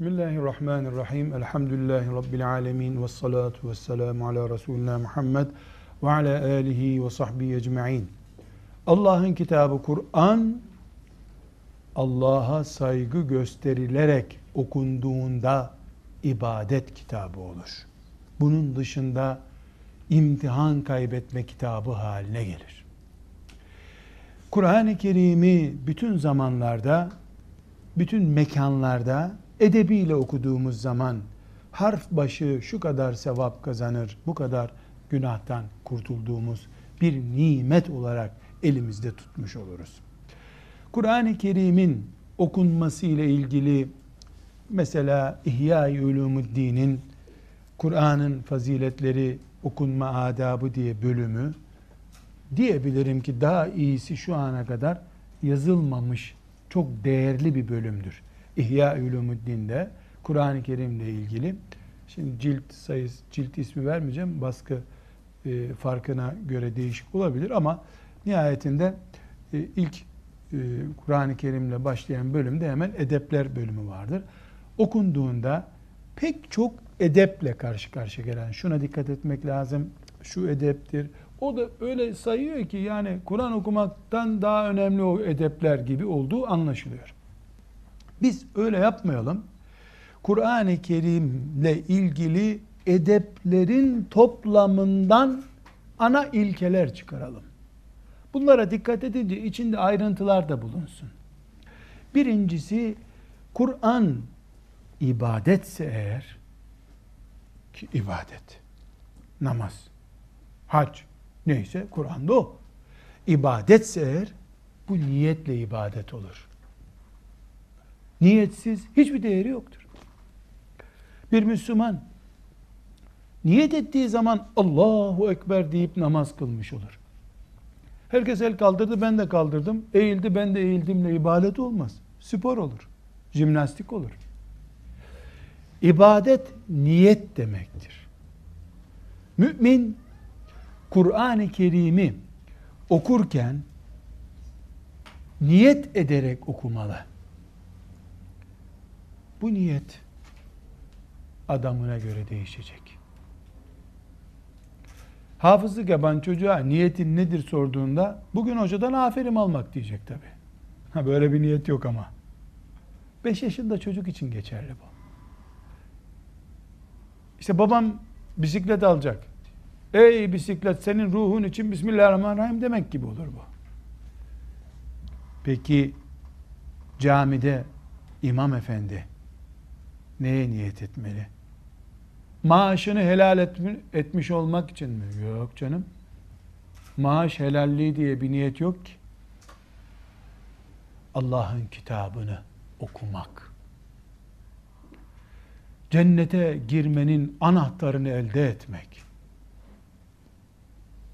Bismillahirrahmanirrahim. Elhamdülillahi Rabbil alemin. Ve salatu ve selamu ala Resulina Muhammed ve ala alihi ve sahbihi ecma'in. Allah'ın kitabı Kur'an, Allah'a saygı gösterilerek okunduğunda ibadet kitabı olur. Bunun dışında imtihan kaybetme kitabı haline gelir. Kur'an-ı Kerim'i bütün zamanlarda, bütün mekanlarda edebiyle okuduğumuz zaman harf başı şu kadar sevap kazanır, bu kadar günahtan kurtulduğumuz bir nimet olarak elimizde tutmuş oluruz. Kur'an-ı Kerim'in okunması ile ilgili mesela İhya-i Ulumuddin'in Kur'an'ın faziletleri okunma adabı diye bölümü diyebilirim ki daha iyisi şu ana kadar yazılmamış çok değerli bir bölümdür. İhya Ulumuddin'de Kur'an-ı Kerim'le ilgili şimdi cilt sayısı, cilt ismi vermeyeceğim. Baskı e, farkına göre değişik olabilir ama nihayetinde e, ilk e, Kur'an-ı Kerim'le başlayan bölümde hemen edepler bölümü vardır. Okunduğunda pek çok edeple karşı karşıya gelen şuna dikkat etmek lazım. Şu edeptir. O da öyle sayıyor ki yani Kur'an okumaktan daha önemli o edepler gibi olduğu anlaşılıyor. Biz öyle yapmayalım. Kur'an-ı Kerim'le ilgili edeplerin toplamından ana ilkeler çıkaralım. Bunlara dikkat edince içinde ayrıntılar da bulunsun. Birincisi Kur'an ibadetse eğer ki ibadet, namaz, hac neyse Kur'an'da o. İbadetse eğer bu niyetle ibadet olur. Niyetsiz hiçbir değeri yoktur. Bir Müslüman niyet ettiği zaman Allahu Ekber deyip namaz kılmış olur. Herkes el kaldırdı ben de kaldırdım. Eğildi ben de eğildimle ibadet olmaz. Spor olur. Jimnastik olur. İbadet niyet demektir. Mümin Kur'an-ı Kerim'i okurken niyet ederek okumalı. Bu niyet adamına göre değişecek. Hafızlık yapan çocuğa niyetin nedir sorduğunda bugün hocadan aferin almak diyecek tabi. Ha böyle bir niyet yok ama. 5 yaşında çocuk için geçerli bu. İşte babam bisiklet alacak. Ey bisiklet senin ruhun için Bismillahirrahmanirrahim demek gibi olur bu. Peki camide imam efendi neye niyet etmeli? Maaşını helal etmiş olmak için mi? Yok canım. Maaş helalliği diye bir niyet yok ki. Allah'ın kitabını okumak. Cennete girmenin anahtarını elde etmek.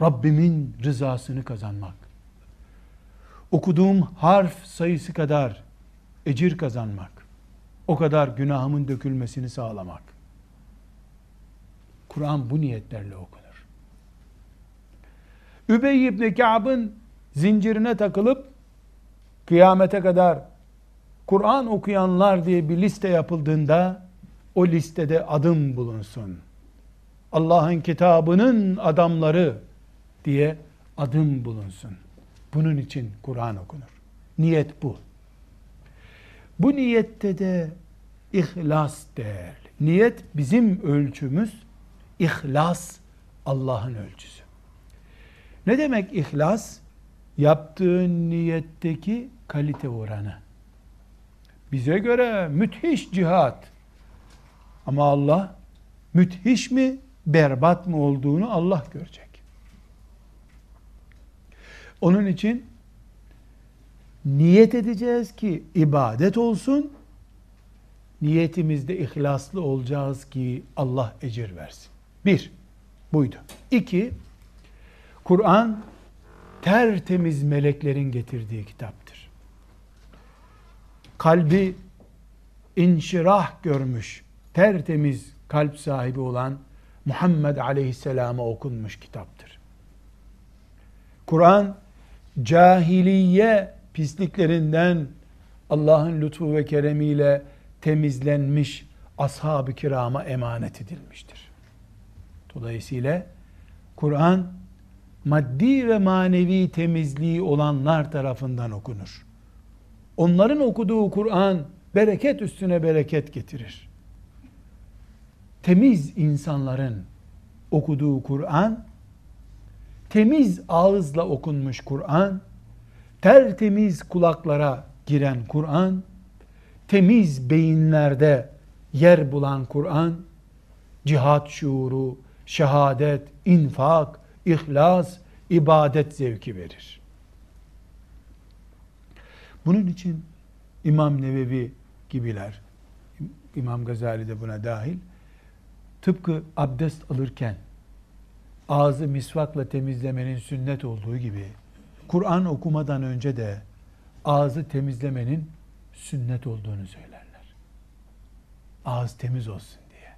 Rabbimin rızasını kazanmak. Okuduğum harf sayısı kadar ecir kazanmak o kadar günahımın dökülmesini sağlamak. Kur'an bu niyetlerle okunur. Übey ibn Ka'b'ın zincirine takılıp kıyamete kadar Kur'an okuyanlar diye bir liste yapıldığında o listede adım bulunsun. Allah'ın kitabının adamları diye adım bulunsun. Bunun için Kur'an okunur. Niyet bu. Bu niyette de ihlas değerli. Niyet bizim ölçümüz, ihlas Allah'ın ölçüsü. Ne demek ihlas? Yaptığın niyetteki kalite oranı. Bize göre müthiş cihat. Ama Allah müthiş mi, berbat mı olduğunu Allah görecek. Onun için niyet edeceğiz ki ibadet olsun. Niyetimizde ihlaslı olacağız ki Allah ecir versin. Bir, buydu. İki, Kur'an tertemiz meleklerin getirdiği kitaptır. Kalbi inşirah görmüş, tertemiz kalp sahibi olan Muhammed Aleyhisselam'a okunmuş kitaptır. Kur'an cahiliye pisliklerinden Allah'ın lütfu ve keremiyle temizlenmiş ashab-ı kirama emanet edilmiştir. Dolayısıyla Kur'an maddi ve manevi temizliği olanlar tarafından okunur. Onların okuduğu Kur'an bereket üstüne bereket getirir. Temiz insanların okuduğu Kur'an, temiz ağızla okunmuş Kur'an, tertemiz kulaklara giren Kur'an, temiz beyinlerde yer bulan Kur'an, cihat şuuru, şehadet, infak, ihlas, ibadet zevki verir. Bunun için İmam Nevevi gibiler, İmam Gazali de buna dahil, tıpkı abdest alırken ağzı misvakla temizlemenin sünnet olduğu gibi, Kur'an okumadan önce de ağzı temizlemenin sünnet olduğunu söylerler. Ağız temiz olsun diye.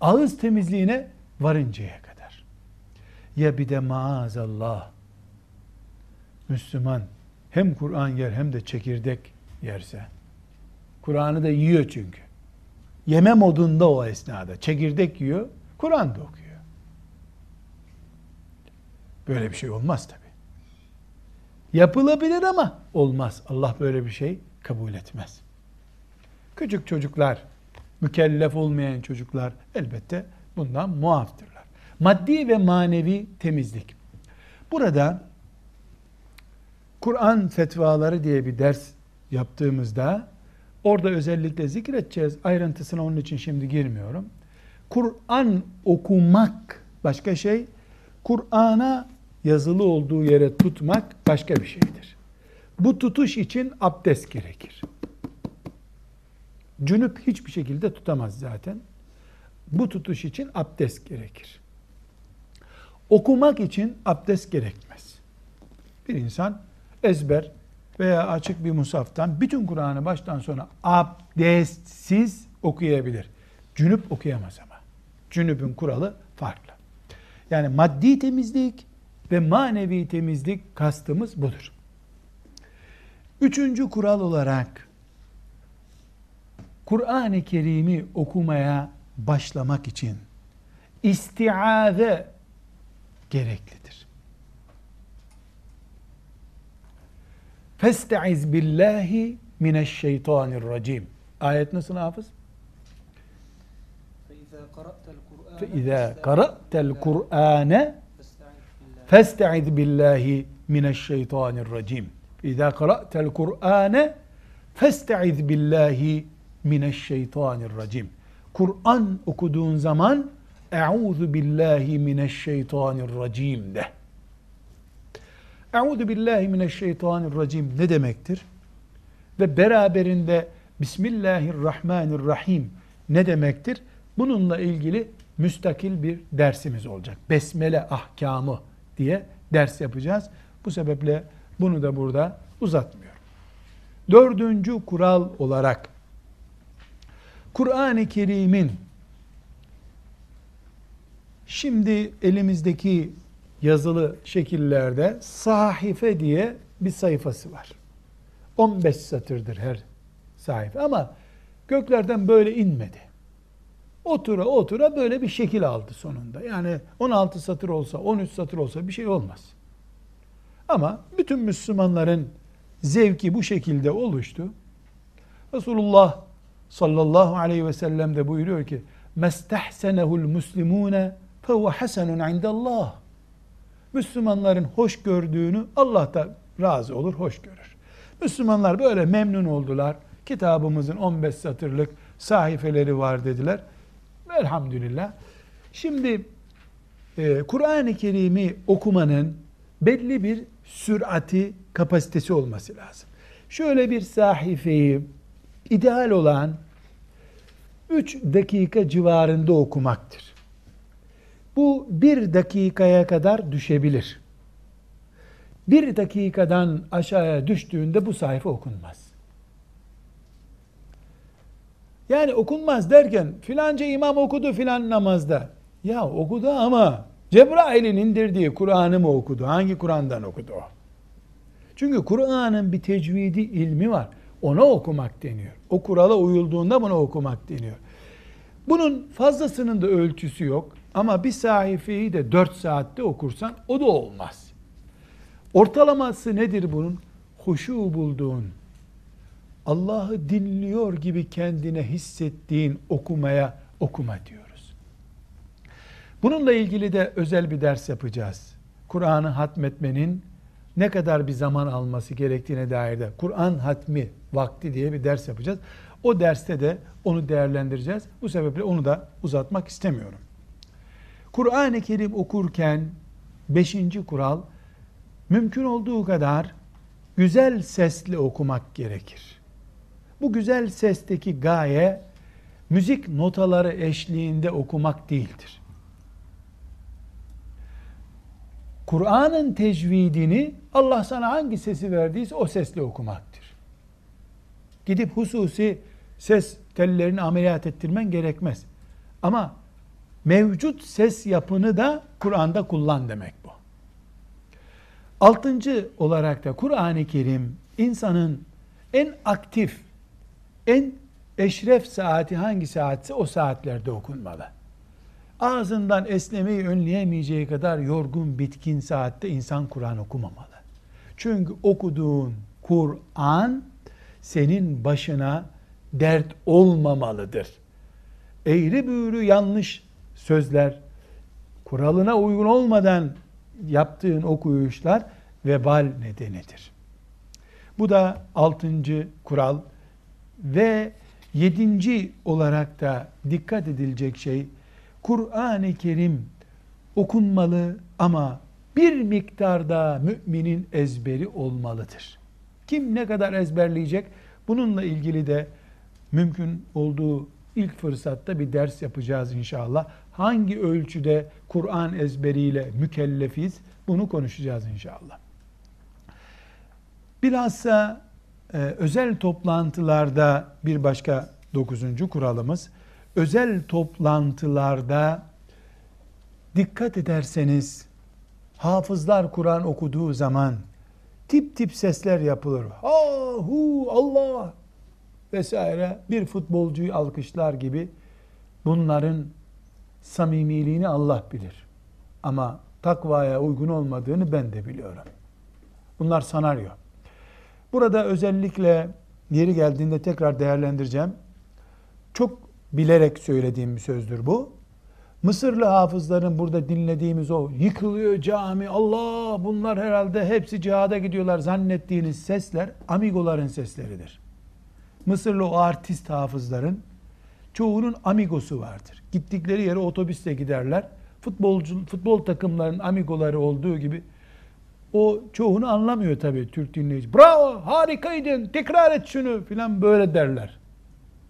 Ağız temizliğine varıncaya kadar. Ya bir de maazallah Müslüman hem Kur'an yer hem de çekirdek yerse Kur'an'ı da yiyor çünkü. Yeme modunda o esnada. Çekirdek yiyor, Kur'an da okuyor. Böyle bir şey olmaz tabi. Yapılabilir ama olmaz. Allah böyle bir şey kabul etmez. Küçük çocuklar, mükellef olmayan çocuklar elbette bundan muaftırlar. Maddi ve manevi temizlik. Burada Kur'an fetvaları diye bir ders yaptığımızda orada özellikle zikredeceğiz. Ayrıntısına onun için şimdi girmiyorum. Kur'an okumak başka şey, Kur'an'a yazılı olduğu yere tutmak başka bir şeydir. Bu tutuş için abdest gerekir. Cünüp hiçbir şekilde tutamaz zaten. Bu tutuş için abdest gerekir. Okumak için abdest gerekmez. Bir insan ezber veya açık bir musaftan bütün Kur'an'ı baştan sona abdestsiz okuyabilir. Cünüp okuyamaz ama. Cünüp'ün kuralı farklı. Yani maddi temizlik ve manevi temizlik kastımız budur. Üçüncü kural olarak Kur'an-ı Kerim'i okumaya başlamak için istiaze gereklidir. Festaiz billahi mineşşeytanirracim. Ayet nasıl hafız? فإذا قرأت القرآن فاستعذ بالله من الشيطان الرجيم إذا قرأت القرآن فاستعذ بالله من الشيطان الرجيم Kur'an okuduğun zaman Euzu billahi mineşşeytanirracim de. Euzu billahi mineşşeytanirracim ne demektir? Ve beraberinde Bismillahirrahmanirrahim ne demektir? Bununla ilgili müstakil bir dersimiz olacak. Besmele ahkamı diye ders yapacağız. Bu sebeple bunu da burada uzatmıyorum. Dördüncü kural olarak Kur'an-ı Kerim'in şimdi elimizdeki yazılı şekillerde sahife diye bir sayfası var. 15 satırdır her sayfa ama göklerden böyle inmedi. Otura otura böyle bir şekil aldı sonunda. Yani 16 satır olsa, 13 satır olsa bir şey olmaz. Ama bütün Müslümanların zevki bu şekilde oluştu. Resulullah sallallahu aleyhi ve sellem de buyuruyor ki mestahsenehul muslimune fehuve hasenun indallah. Müslümanların hoş gördüğünü Allah da razı olur, hoş görür. Müslümanlar böyle memnun oldular. Kitabımızın 15 satırlık sahifeleri var dediler. Elhamdülillah. Şimdi e, Kur'an-ı Kerim'i okumanın belli bir sürati, kapasitesi olması lazım. Şöyle bir sahifeyi ideal olan 3 dakika civarında okumaktır. Bu bir dakikaya kadar düşebilir. Bir dakikadan aşağıya düştüğünde bu sayfa okunmaz. Yani okunmaz derken filanca imam okudu filan namazda. Ya okudu ama Cebrail'in indirdiği Kur'an'ı mı okudu? Hangi Kur'an'dan okudu o? Çünkü Kur'an'ın bir tecvidi ilmi var. ona okumak deniyor. O kurala uyulduğunda buna okumak deniyor. Bunun fazlasının da ölçüsü yok. Ama bir sayfayı da 4 saatte okursan o da olmaz. Ortalaması nedir bunun? Huşu bulduğun, Allah'ı dinliyor gibi kendine hissettiğin okumaya okuma diyoruz. Bununla ilgili de özel bir ders yapacağız. Kur'an'ı hatmetmenin ne kadar bir zaman alması gerektiğine dair de Kur'an hatmi vakti diye bir ders yapacağız. O derste de onu değerlendireceğiz. Bu sebeple onu da uzatmak istemiyorum. Kur'an-ı Kerim okurken beşinci kural mümkün olduğu kadar güzel sesle okumak gerekir. Bu güzel sesteki gaye müzik notaları eşliğinde okumak değildir. Kur'an'ın tecvidini Allah sana hangi sesi verdiyse o sesle okumaktır. Gidip hususi ses tellerini ameliyat ettirmen gerekmez. Ama mevcut ses yapını da Kur'an'da kullan demek bu. Altıncı olarak da Kur'an-ı Kerim insanın en aktif, en eşref saati hangi saatse o saatlerde okunmalı. Ağzından esnemeyi önleyemeyeceği kadar yorgun, bitkin saatte insan Kur'an okumamalı. Çünkü okuduğun Kur'an senin başına dert olmamalıdır. Eğri büğrü yanlış sözler, kuralına uygun olmadan yaptığın okuyuşlar vebal nedenidir. Bu da altıncı kural ve yedinci olarak da dikkat edilecek şey Kur'an-ı Kerim okunmalı ama bir miktarda müminin ezberi olmalıdır. Kim ne kadar ezberleyecek? Bununla ilgili de mümkün olduğu ilk fırsatta bir ders yapacağız inşallah. Hangi ölçüde Kur'an ezberiyle mükellefiz bunu konuşacağız inşallah. Bilhassa e, özel toplantılarda bir başka dokuzuncu kuralımız özel toplantılarda dikkat ederseniz hafızlar Kur'an okuduğu zaman tip tip sesler yapılır. Ha hu Allah vesaire bir futbolcuyu alkışlar gibi bunların samimiliğini Allah bilir. Ama takvaya uygun olmadığını ben de biliyorum. Bunlar sanaryo. Burada özellikle yeri geldiğinde tekrar değerlendireceğim. Çok bilerek söylediğim bir sözdür bu. Mısırlı hafızların burada dinlediğimiz o yıkılıyor cami, Allah bunlar herhalde hepsi cihada gidiyorlar zannettiğiniz sesler amigoların sesleridir. Mısırlı o artist hafızların çoğunun amigosu vardır. Gittikleri yere otobüsle giderler. Futbolcu, futbol takımlarının amigoları olduğu gibi o çoğunu anlamıyor tabii Türk dinleyici. Bravo, harikaydın, tekrar et şunu filan böyle derler.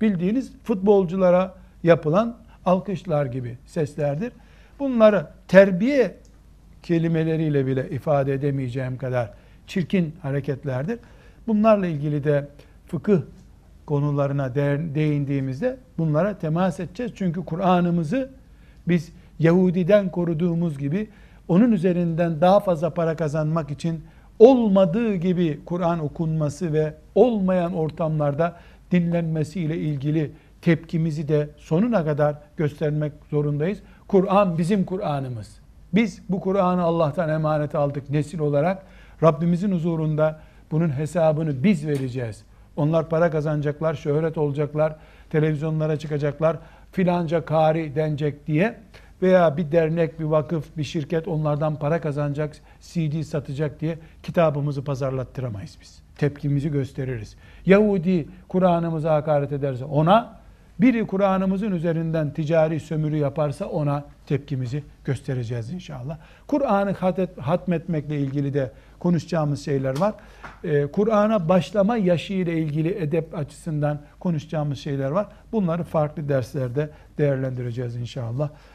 Bildiğiniz futbolculara yapılan alkışlar gibi seslerdir. Bunları terbiye kelimeleriyle bile ifade edemeyeceğim kadar çirkin hareketlerdir. Bunlarla ilgili de fıkıh konularına değindiğimizde bunlara temas edeceğiz. Çünkü Kur'an'ımızı biz Yahudiden koruduğumuz gibi onun üzerinden daha fazla para kazanmak için olmadığı gibi Kur'an okunması ve olmayan ortamlarda dinlenmesiyle ilgili tepkimizi de sonuna kadar göstermek zorundayız. Kur'an bizim Kur'an'ımız. Biz bu Kur'an'ı Allah'tan emanet aldık nesil olarak. Rabbimizin huzurunda bunun hesabını biz vereceğiz. Onlar para kazanacaklar, şöhret olacaklar, televizyonlara çıkacaklar, filanca kari denecek diye veya bir dernek, bir vakıf, bir şirket onlardan para kazanacak, CD satacak diye kitabımızı pazarlattıramayız biz. Tepkimizi gösteririz. Yahudi Kur'an'ımıza hakaret ederse ona, biri Kur'an'ımızın üzerinden ticari sömürü yaparsa ona tepkimizi göstereceğiz inşallah. Kur'an'ı hatmetmekle ilgili de konuşacağımız şeyler var. Ee, Kur'an'a başlama yaşı ile ilgili edep açısından konuşacağımız şeyler var. Bunları farklı derslerde değerlendireceğiz inşallah.